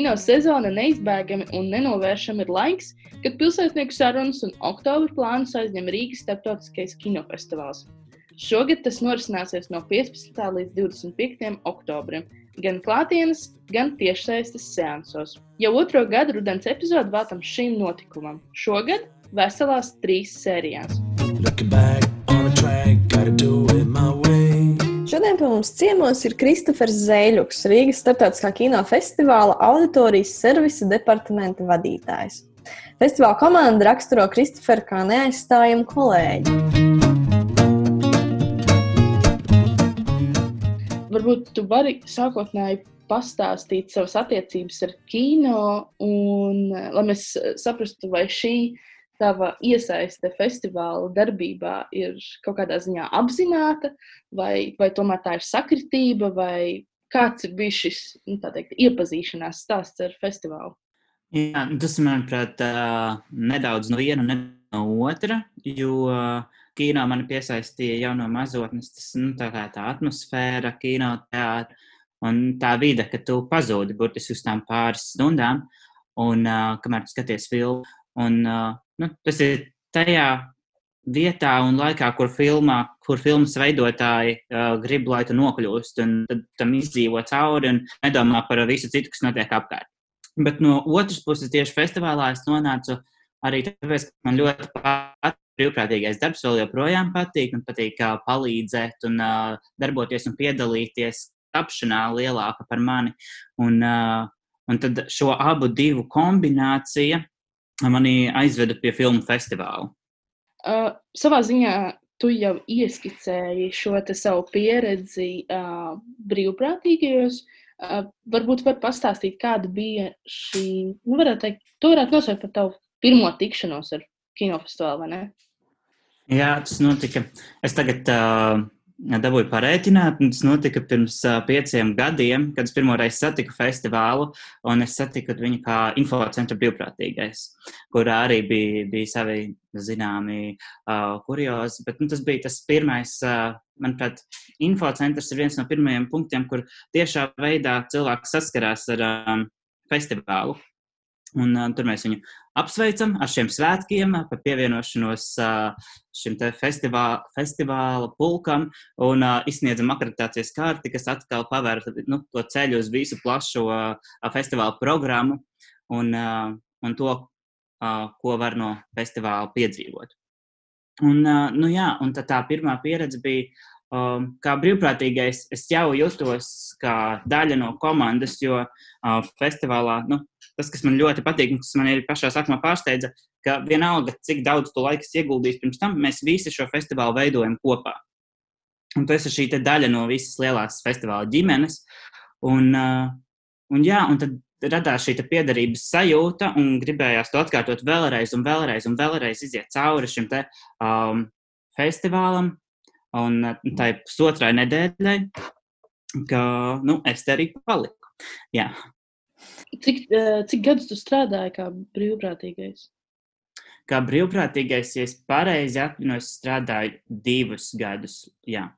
Kino sezona neizbēgami un nenovēršami ir laiks, kad pilsētnieku sarunas un oktobra plānus aizņem Rīgas starptautiskais kinofestivāls. Šogad tas norisināsies no 15. līdz 25. oktobrim, gan klātienes, gan tiešsaistes seansos. Jau otro gadu rudens epizodu veltam šim notikumam. Šogad veselās trīs sērijās. Šodien pie mums ciemos ir Kristofers Zēļuks, Rīgas starptautiskā kino festivāla auditorijas servisa departamenta vadītājs. Festivāla komanda raksturo Kristoferu kā neaizstājumu kolēģi. Varbūt tu vari sākotnēji pastāstīt savas attiecības ar kino, un lai mēs saprastu, vai šī tava iesaiste festivāla darbībā ir kaut kādā ziņā apzināta, vai, vai tomēr tā ir sakritība, vai kāds ir bijis šis nu, teikt, iepazīšanās stāsts ar festivālu? Jā, tas, manuprāt, nedaudz no viena, ne no otra, jo kino mani piesaistīja jau no mazotnes. Tas nu, tā tā atmosfēra, kino teātris un tā vide, ka tu pazūdi burtiski uz tām pāris stundām, un kamēr tu skaties filmu. Un, uh, nu, tas ir tajā vietā un laikā, kur, filmā, kur filmas veidotāji uh, grib, lai tu nokļūst un tam izdzīvo cauri un nedomā par visu citu, kas notiek apkārt. Bet no otras puses, tieši festivālā es nonācu arī tāpēc, ka man ļoti patīk brīvprātīgais darbs, vēl joprojām patīk. Man patīk uh, palīdzēt un uh, darboties un piedalīties tapšanā lielāka par mani. Un, uh, un tad šo abu divu kombinācija mani aizveda pie filmu festivāla. Uh, savā ziņā tu jau ieskicēji šo savu pieredzi uh, brīvprātīgajos. Uh, varbūt var pastāstīt, kāda bija šī, nu, varētu teikt, to varētu nosaukt par tavu pirmo tikšanos ar kinofestivālu, vai ne? Jā, tas notika. Es tagad uh, dabūju parēķināt. Tas notika pirms uh, pieciem gadiem, kad es pirmo reizi satiku festivālu, un es satiku viņu kā infocentra brīvprātīgais, kurā arī bija, bija savi zināmi uh, kuriozi. Bet nu, tas bija tas pirmais, uh, manuprāt, infocentrs ir viens no pirmajiem punktiem, kur tiešā veidā cilvēks saskarās ar um, festivālu. Un, uh, tur mēs viņu apsveicam ar šiem svētkiem, par pievienošanos uh, šim festivāla, festivāla pulkam un uh, izsniedzam akreditācijas karti, kas atkal paver nu, to ceļu uz visu plašo uh, festivāla programmu un, uh, un to, uh, ko var no festivāla piedzīvot. Un, uh, nu, jā, un tā pirmā pieredze bija um, kā brīvprātīgais, es jau jutos kā daļa no komandas, jo uh, festivālā, nu, tas, kas man ļoti patīk, un kas man ir pašā sākumā pārsteidza, ka vienalga, cik daudz tu laiks ieguldījis pirms tam, mēs visi šo festivālu veidojam kopā. Un tas ir šī daļa no visas lielās festivāla ģimenes. Un, uh, un, jā, un tad radās šī piederības sajūta, un gribējās to atkārtot vēlreiz, un vēlreiz, un vēlreiz iziet cauri šim te, um, festivālam, Un tā ir pusotrai nedēļai, ka nu, es te arī paliku. Jā. Cik, uh, cik gadus tu strādāji kā brīvprātīgais? Kā brīvprātīgais, ja es pareizi atminos, strādāju divus gadus. Jā.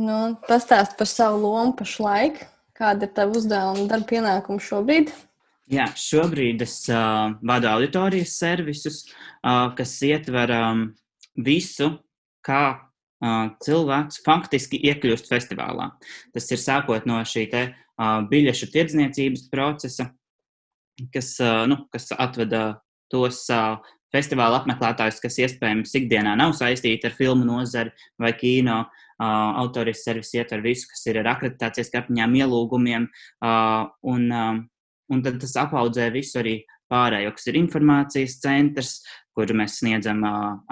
Nu, Pastāst par savu lomu pašlaik. Kāda ir tava uzdevuma un darba pienākuma šobrīd? Jā, šobrīd es uh, vadu auditorijas servisus, uh, kas ietver um, visu, kā cilvēks faktiski iekļūst festivālā. Tas ir sākot no šī te, biļešu tirdzniecības procesa, kas, nu, kas atveda tos festivāla apmeklētājus, kas iespējams ikdienā nav saistīti ar filmu nozari vai kino. Autorijas servis ietver visu, kas ir ar akreditācijas kartiņām, ielūgumiem, un, un tad tas apaudzē visu arī pārējo, kas ir informācijas centrs, kur mēs sniedzam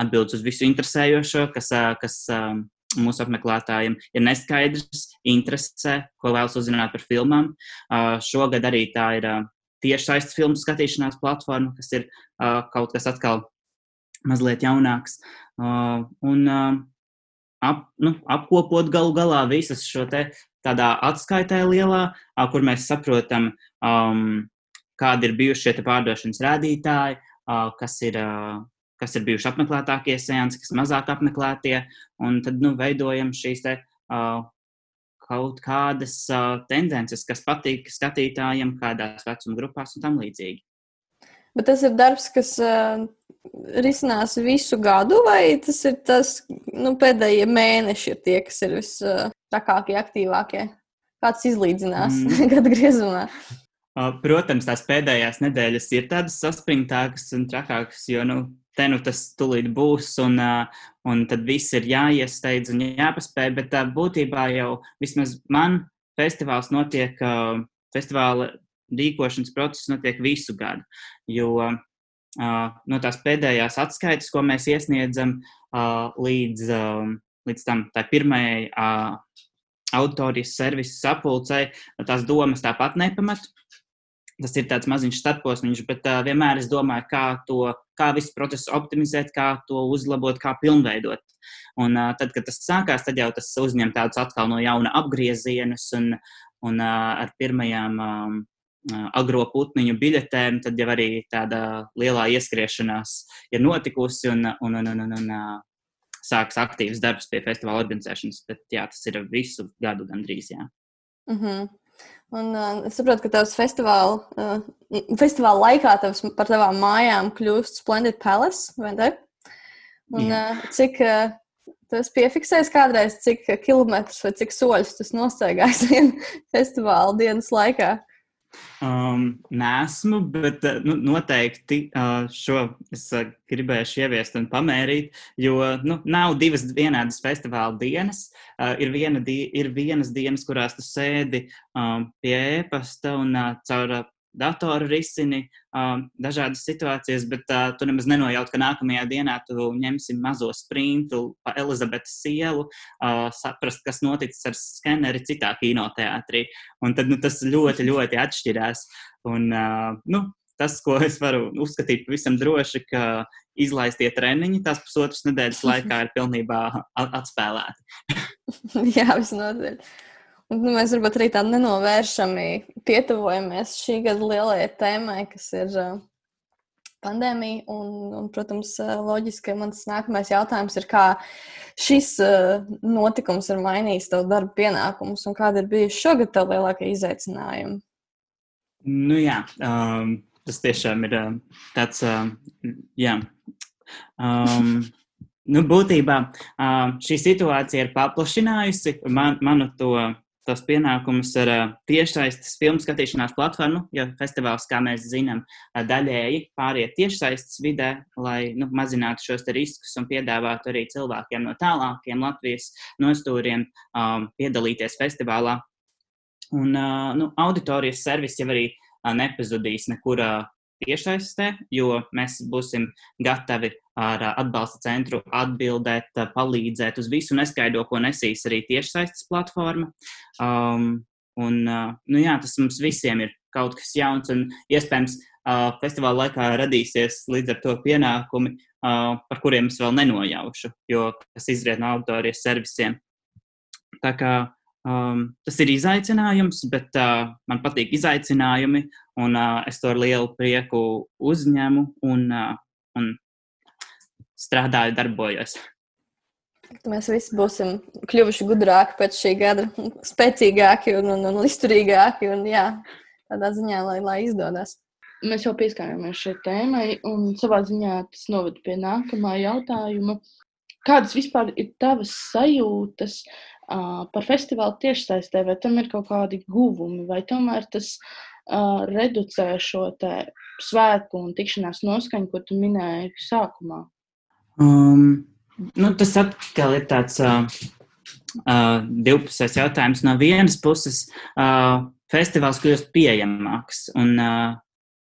atbildes uz visu interesējošo, kas, kas mūsu apmeklētājiem ir neskaidrs, interesē, ko vēlas uzzināt par filmām. Šogad arī tā ir tiešsaistes filmu skatīšanās platforma, kas ir kaut kas atkal mazliet jaunāks. Un ap, nu, apkopot galu galā visas šo te tādā atskaitē lielā, kur mēs saprotam, um, kādi ir bijuši šie pārdošanas rādītāji, kas ir, kas ir bijuši apmeklētākie seansi, kas mazāk apmeklētie, un tad nu, veidojam šīs te, kaut kādas uh, tendences, kas patīk skatītājiem, kādās vecuma grupās un tam līdzīgi. Bet tas ir darbs, kas uh, risinās visu gadu, vai tas ir tas nu, pēdējie mēneši, ir tie, kas ir vistākākie, aktīvākie? Kāds izlīdzinās mm. gada griezumā? Protams, tās pēdējās nedēļas ir tādas saspringtākas un trakākas, jo nu, te nu tas tūlīt būs, un, un tad viss ir jāiesteidz un jāpaspēj. Bet būtībā jau vismaz man festivāls notiek, festivāla rīkošanas process notiek visu gadu. Jo no tās pēdējās atskaites, ko mēs iesniedzam līdz, līdz tam pirmajai autorijas servisa sapulcei, tās domas tāpat nepamat. Tas ir tāds maziņš starposms, bet uh, vienmēr es domāju, kā to, kā visu procesu optimizēt, kā to uzlabot, kā pilnveidot. Un uh, tad, kad tas sākās, tad jau tas uzņem tādus atkal no jauna apgriezienus un, un uh, ar pirmajām um, agro putniņu biļetēm, tad jau arī tāda lielā ieskriešanās ir notikusi un, un, un, un, un, un sāks aktīvs darbs pie festivāla organizēšanas. Bet jā, tas ir visu gadu gandrīz. Jā. Mm -hmm. Un, uh, es saprotu, ka tavs festivāla, uh, festivāla laikā tavs, par tavām mājām kļūst Splendid Palace, vai ne? Un, uh, cik uh, tu esi piefiksējis kādreiz, cik kilometrus vai cik soļus tas nostaigājis vienā festivāla dienas laikā? Um, nesmu, bet uh, nu, noteikti uh, šo es uh, gribēšu ieviest un pamērīt, jo nu, nav divas vienādas festivāla dienas. Uh, ir, viena di ir vienas dienas, kurās tu sēdi um, pie e-pasta un uh, caur uh, datoru risini uh, dažādas situācijas, bet uh, tu nemaz nenojaut, ka nākamajā dienā tu ņemsi mazo sprintu pa Elizabetes ielu, uh, saprast, kas noticis ar skeneri citā kinoteātrī. Un tad nu, tas ļoti, ļoti atšķirās. Un, uh, nu, tas, ko es varu uzskatīt pavisam droši, ka izlaistie treniņi tās pusotras nedēļas laikā ir pilnībā atspēlēti. Jā, visnotaļ. Nu, mēs varbūt arī tādu nenovēršami pietuvojamies šī gada lielajai tēmai, kas ir pandēmija. Un, un, protams, loģiski, mans nākamais jautājums ir, kā šis notikums ir mainījis tavu darbu pienākumus un kādi ir bijuši šogad tavi lielākie izaicinājumi? Nu, jā, um, tas tiešām ir tāds, um, jā. Um, Nu, būtībā šī situācija ir paplašinājusi man, manu to tos pienākumus ar tiešsaistes filmu skatīšanās platformu, jo festivāls, kā mēs zinām, daļēji pāriet tiešsaistes vidē, lai nu, mazinātu šos riskus un piedāvātu arī cilvēkiem no tālākiem Latvijas nostūriem um, piedalīties festivālā. Un uh, nu, auditorijas servis jau arī nepazudīs nekur tiešsaistē, jo mēs būsim gatavi ar atbalsta centru atbildēt, palīdzēt uz visu neskaidro, ko nesīs arī tiešsaistes platforma. Um, un, uh, nu jā, tas mums visiem ir kaut kas jauns, un iespējams, uh, festivāla laikā radīsies līdz ar to pienākumi, uh, par kuriem es vēl nenojaušu, jo tas izriet no autorijas servisiem. Tā kā Um, tas ir izaicinājums, bet uh, man patīk izaicinājumi, un uh, es to ar lielu prieku uzņemu un, uh, un strādāju, darbojos. Mēs visi būsim kļuvuši gudrāki pēc šī gada, spēcīgāki un, un, un izturīgāki. Un, jā, tādā ziņā, lai, lai izdodas. Mēs jau pieskārāmies šai tēmai, un savā ziņā tas noved pie nākamā jautājuma. Kādas vispār ir tavas sajūtas uh, par festivālu tiešsaistē, vai tam ir kaut kādi guvumi, vai tomēr tas uh, reducē šo svētku un tikšanās noskaņu, ko tu minēji sākumā? Um, nu, tas atkal ir tāds uh, uh, divpusējs jautājums. No vienas puses, uh, festivāls kļūst pieejamāks, un uh,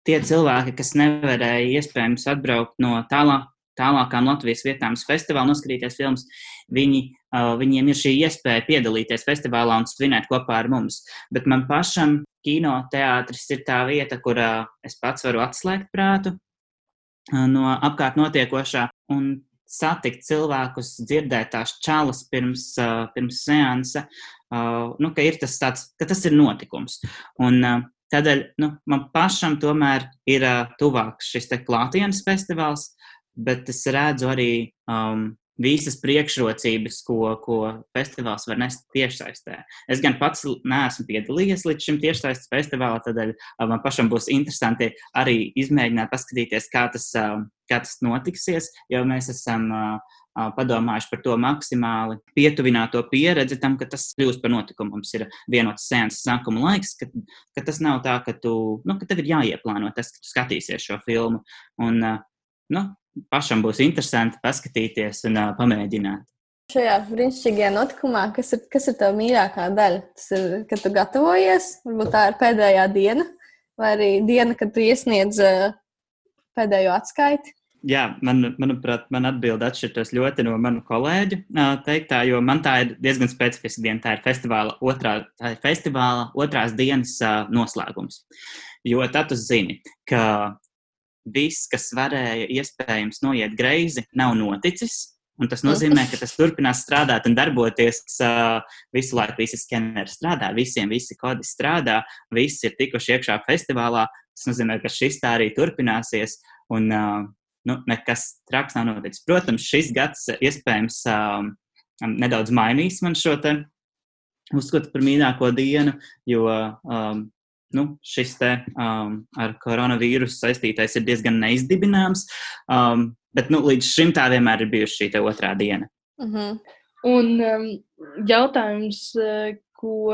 tie cilvēki, kas nevarēja iespējams atbraukt no tālāk, tālākām Latvijas vietām uz festivālu, noskatīties filmas, viņi, viņiem ir šī iespēja piedalīties festivālā un svinēt kopā ar mums. Bet man pašam kinoteātris ir tā vieta, kur es pats varu atslēgt prātu no apkārt notiekošā un satikt cilvēkus, dzirdēt tās čalas pirms, pirms seansa, nu, ka, tas tāds, ka tas ir notikums. Un, tādēļ nu, man pašam tomēr ir tuvāks šis klātienes festivāls, bet es redzu arī um, visas priekšrocības, ko, ko festivāls var nest tiešsaistē. Es gan pats neesmu piedalījies līdz šim tiešsaistes festivālam, tādēļ man pašam būs interesanti arī izmēģināt, paskatīties, kā tas, kā tas notiksies, jo mēs esam padomājuši par to maksimāli pietuvināt to pieredzi tam, ka tas kļūst par notikumu. Mums ir vienots sēnes sākuma laiks, ka, ka tas nav tā, ka, tu, nu, ka tev ir jāieplāno tas, ka tu skatīsies šo filmu. Un, nu, pašam būs interesanti paskatīties un uh, pamēģināt. Šajā brīnišķīgajā notikumā, kas ir, kas ir tava mīļākā daļa? Tas ir, kad tu gatavojies, varbūt tā ir pēdējā diena, vai arī diena, kad tu iesniedz uh, pēdējo atskaiti. Jā, man, manuprāt, man atbilde atšķirtos ļoti no manu kolēģu teiktā, jo man tā ir diezgan specifiska diena. Tā ir festivāla, otrā, tā ir festivāla otrās dienas noslēgums. Jo tad tu zini, ka viss, kas varēja iespējams noiet greizi, nav noticis. Un tas nozīmē, ka tas turpinās strādāt un darboties uh, visu laiku. Visi skeneri strādā, visiem visi kodi strādā, visi ir tikuši iekšā festivālā. Tas nozīmē, ka šis tā arī turpināsies. Un, uh, nu, nekas traks nav noticis. Protams, šis gads iespējams uh, nedaudz mainīs man šo uzskatu par mīļāko dienu, jo um, nu, šis te um, ar koronavīrusu saistītais ir diezgan neizdibināms. Um, bet nu, līdz šim tā vienmēr ir bijusi šī otrā diena. Uh mhm. -huh. Un um, jautājums, uh, ko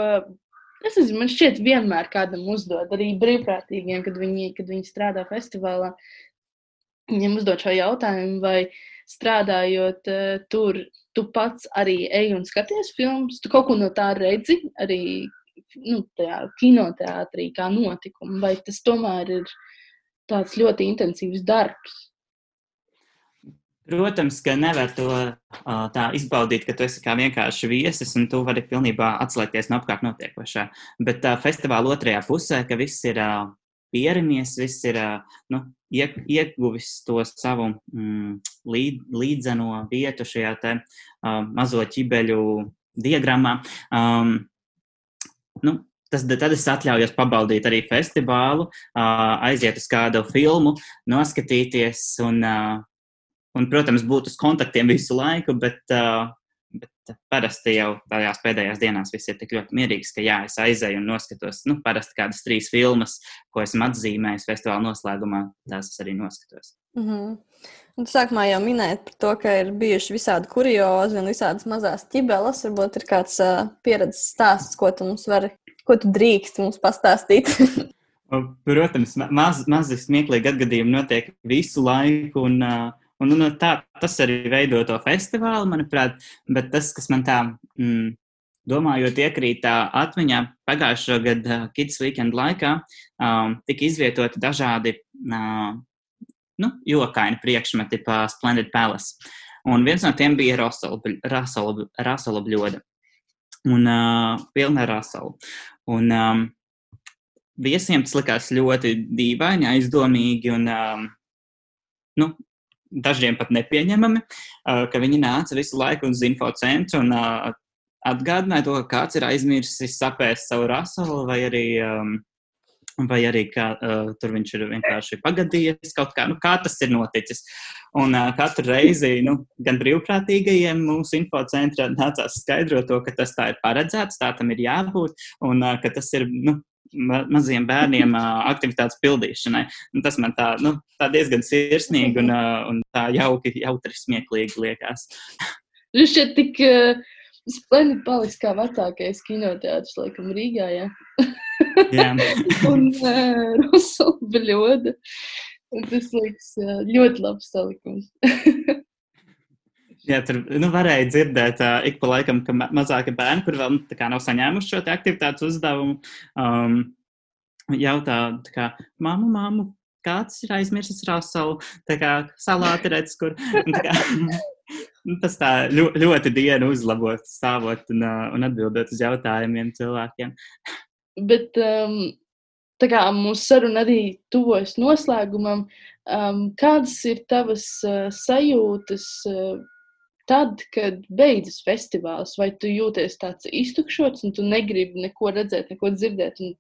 es nezinu, man šķiet, vienmēr kādam uzdod, arī brīvprātīgiem, kad viņi, kad viņi strādā festivālā. Viņam uzdod šo jautājumu, vai strādājot uh, tur, tu pats arī ej un skaties filmas, tu kaut ko no tā redzi, arī nu, tajā kinoteātrī kā notikumu, vai tas tomēr ir tāds ļoti intensīvs darbs? Protams, ka nevar to tā izbaudīt, ka tu esi kā vienkārši viesis un tu vari pilnībā atslēgties no apkārt notiekošā. Bet uh, festivāla otrajā pusē, ka viss ir pieramies, viss ir nu, ieguvis to savu mm, līd, līdzeno vietu šajā te, uh, mazo ķibeļu diagrammā. Um, nu, Tas, tad es atļaujos pabaudīt arī festivālu, aiziet uz kādu filmu, noskatīties un, un protams, būt uz kontaktiem visu laiku, bet, bet parasti jau tajās pēdējās dienās viss ir tik ļoti mierīgs, ka jā, es aizēju un noskatos, nu, parasti kādas trīs filmas, ko esmu atzīmējis festivāla noslēgumā, tās es arī noskatos. Mm -hmm. Un sākumā jau minēja par to, ka ir bijuši visādi kuriozi un visādas mazas ķibeles. Varbūt ir kāds uh, pieredzes stāsts, ko tu mums vari, ko tu drīkst mums pastāstīt. Protams, maz, mazi smieklīgi atgadījumi notiek visu laiku. Un, uh, un, un tā, tas arī veido to festivālu, manuprāt. Bet tas, kas man tā, mm, domājot, iekrīt atmiņā, pagājušā gada Kids Weekend laikā um, tika izvietoti dažādi. Uh, nu, jokaini priekšmeti pa Splendid Palace. Un viens no tiem bija rasala bļoda. Un uh, pilna ar rasalu. Un um, viesiem tas likās ļoti dīvaini, aizdomīgi un um, nu, dažiem pat nepieņemami, uh, ka viņi nāca visu laiku uz infocentru un uh, atgādināja to, ka kāds ir aizmirsis sapēst savu rasolu vai arī um, vai arī kā, uh, tur viņš ir vienkārši pagadījies kaut kā, nu, kā tas ir noticis. Un uh, katru reizi nu, gan brīvprātīgajiem mūsu infocentrā nācās skaidrot to, ka tas tā ir paredzēts, tā tam ir jābūt, un uh, ka tas ir nu, ma maziem bērniem uh, aktivitātes pildīšanai. Un tas man tā, nu, tā diezgan sirsnīgi un, uh, un tā jauki, jautri, smieklīgi liekas. Viņš šeit tik uh, splendidi paliks kā vecākais kinoteātris, laikam, Rīgā. Ja? un uh, Rusela bļoda. Tas liekas ļoti labs salikums. Jā, tur nu, varēja dzirdēt, uh, ik pa laikam, ka ma mazāki bērni, kur vēl nu, nav saņēmuši šo aktivitātes uzdevumu, um, jautā, kā, māmu, māmu, kāds ir aizmirsis raselu, tā kā salāti redz, kur. Kā, tas tā ļoti dienu uzlabot, stāvot un, uh, un atbildot uz jautājumiem cilvēkiem. Bet um, tā kā mūsu saruna arī tuvojas noslēgumam, um, kādas ir tavas uh, sajūtas uh, tad, kad beidzas festivāls? Vai tu jūties tāds iztukšots un tu negribi neko redzēt, neko dzirdēt un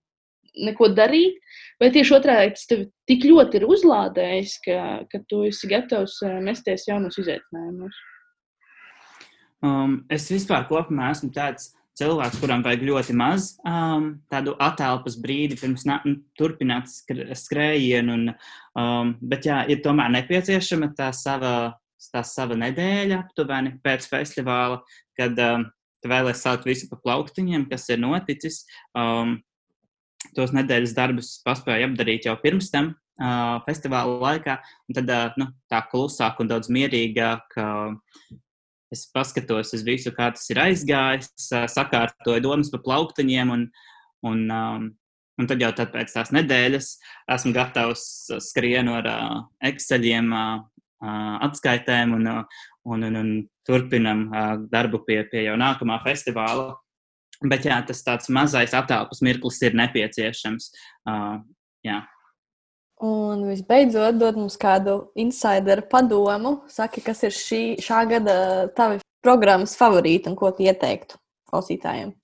neko darīt? Vai tieši otrādi tas tev tik ļoti ir uzlādējis, ka, ka tu esi gatavs uh, mesties jaunos izaicinājumus? Um, es vispār esmu tāds cilvēks, kuram vajag ļoti maz um, tādu atelpas brīdi pirms na, nu, turpināt skr skrējienu. Un, um, bet, jā, ir tomēr nepieciešama tā sava, tā sava nedēļa aptuveni pēc festivāla, kad um, tu vēlēsies sākt visu pa plauktiņiem, kas ir noticis. Um, tos nedēļas darbus paspēju apdarīt jau pirms tam. Uh, festivāla laikā, un tad uh, nu, tā klusāk un daudz mierīgāk uh, es paskatos uz visu, kā tas ir aizgājis, sakārtoju domas par plauktiņiem, un, un, um, un tad jau tad pēc tās nedēļas esmu gatavs skrienu ar uh, Exceliem, uh, atskaitēm un, un, un, un turpinam uh, darbu pie, pie jau nākamā festivāla. Bet jā, tas tāds mazais attēlpas mirklis ir nepieciešams. Uh, jā. Un visbeidzot, dod mums kādu insideru padomu. Saki, kas ir šī, šā gada tavi programmas favorīti un ko tu ieteiktu klausītājiem?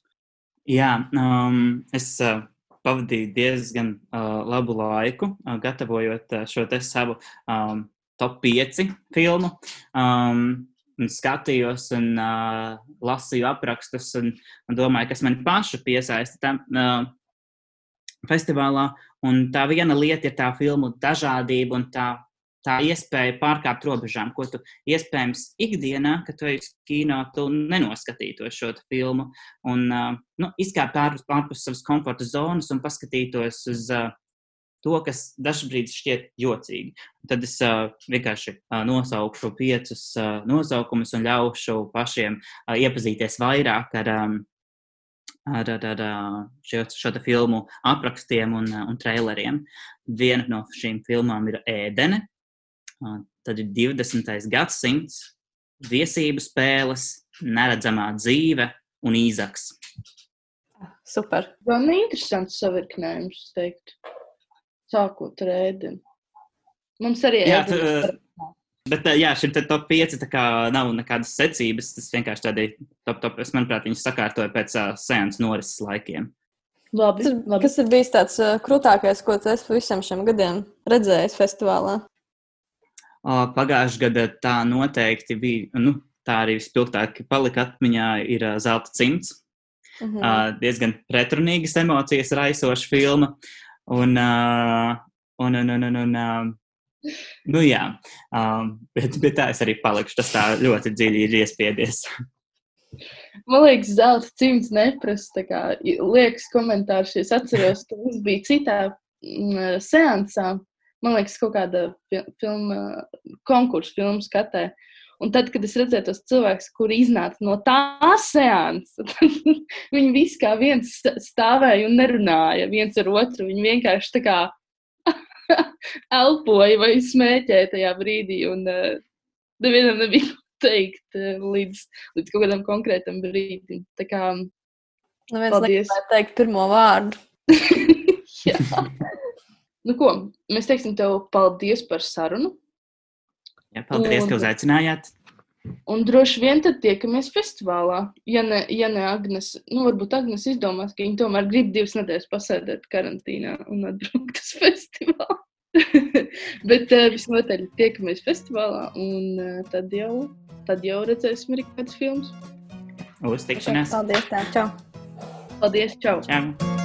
Jā, um, es uh, pavadīju diezgan uh, labu laiku, uh, gatavojot uh, šo te savu um, top 5 filmu. Um, un skatījos un uh, lasīju aprakstus un, un domāju, kas man pašu piesaista tam uh, festivālā. Un tā viena lieta ir tā filmu dažādība un tā, tā iespēja pārkāpt robežām, ko tu iespējams ikdienā, kad tu uz kino, tu nenoskatītos šo filmu. Un nu, izkāpt ārpus, ārpus savas komforta zonas un paskatītos uz to, kas dažkārt šķiet jocīgi. Tad es uh, vienkārši uh, nosaukšu piecus uh, nosaukumus un ļaušu pašiem uh, iepazīties vairāk ar um, ar, ar, ar šo, šo filmu aprakstiem un, un traileriem. Viena no šīm filmām ir Ēdene, tad ir 20. gadsimts, viesību spēles, neredzamā dzīve un īzaks. Super. Man ir interesants savirknējums, teikt, sākot ar ēdienu. Mums arī ir. Bet, jā, šim top 5 nav nekādas secības. Tas vienkārši tādi top, top. Es manuprāt, viņi sakārtoja pēc uh, sēnes norises laikiem. Labi, kas, labi. kas ir bijis tāds uh, krūtākais, ko tu esi visam šiem gadiem redzējis festivālā? Uh, Pagājušajā gadā tā noteikti bija. Nu, tā arī vispilgtāk palika atmiņā ir uh, Zelta cimds. Uh -huh. uh, diezgan pretrunīgas emocijas raisoša filma. Un, uh, un, un, un, un, un, uh, Nu, jā, um, bet, bet tā es arī palikšu. Tas tā ļoti dziļi ir iespiedies. Man liekas, zelta cimds neprasa. Liekas, komentārs, es atceros, ka tas bija citā mm, seansā. Man liekas, kaut kāda filma, konkursu filmu skatē. Un tad, kad es redzēju tos cilvēkus, kuri iznāca no tā seansa, viņi visi kā viens stāvēja un nerunāja viens ar otru. Viņi vienkārši tā kā elpoja vai smēķēja tajā brīdī. Un uh, nevienam nebija teikt uh, līdz, līdz kaut kādam konkrētam brīdim. Tā kā nu, paldies. teikt pirmo vārdu. Nu, ko, mēs teiksim tev paldies par sarunu. Jā, paldies, un, ka uzaicinājāt. Un droši vien tad tiekamies festivālā. Ja ne, ja ne Agnes, nu varbūt Agnes izdomās, ka viņa tomēr grib divas nedēļas pasēdēt karantīnā un atbraukt uz festivālu. Bet uh, visnotaļ tiekamies festivālā un uh, tad, jau, tad jau redzēsim arī kādas filmas. Uz tikšanās. Paldies, tā, čau! Paldies, čau! čau.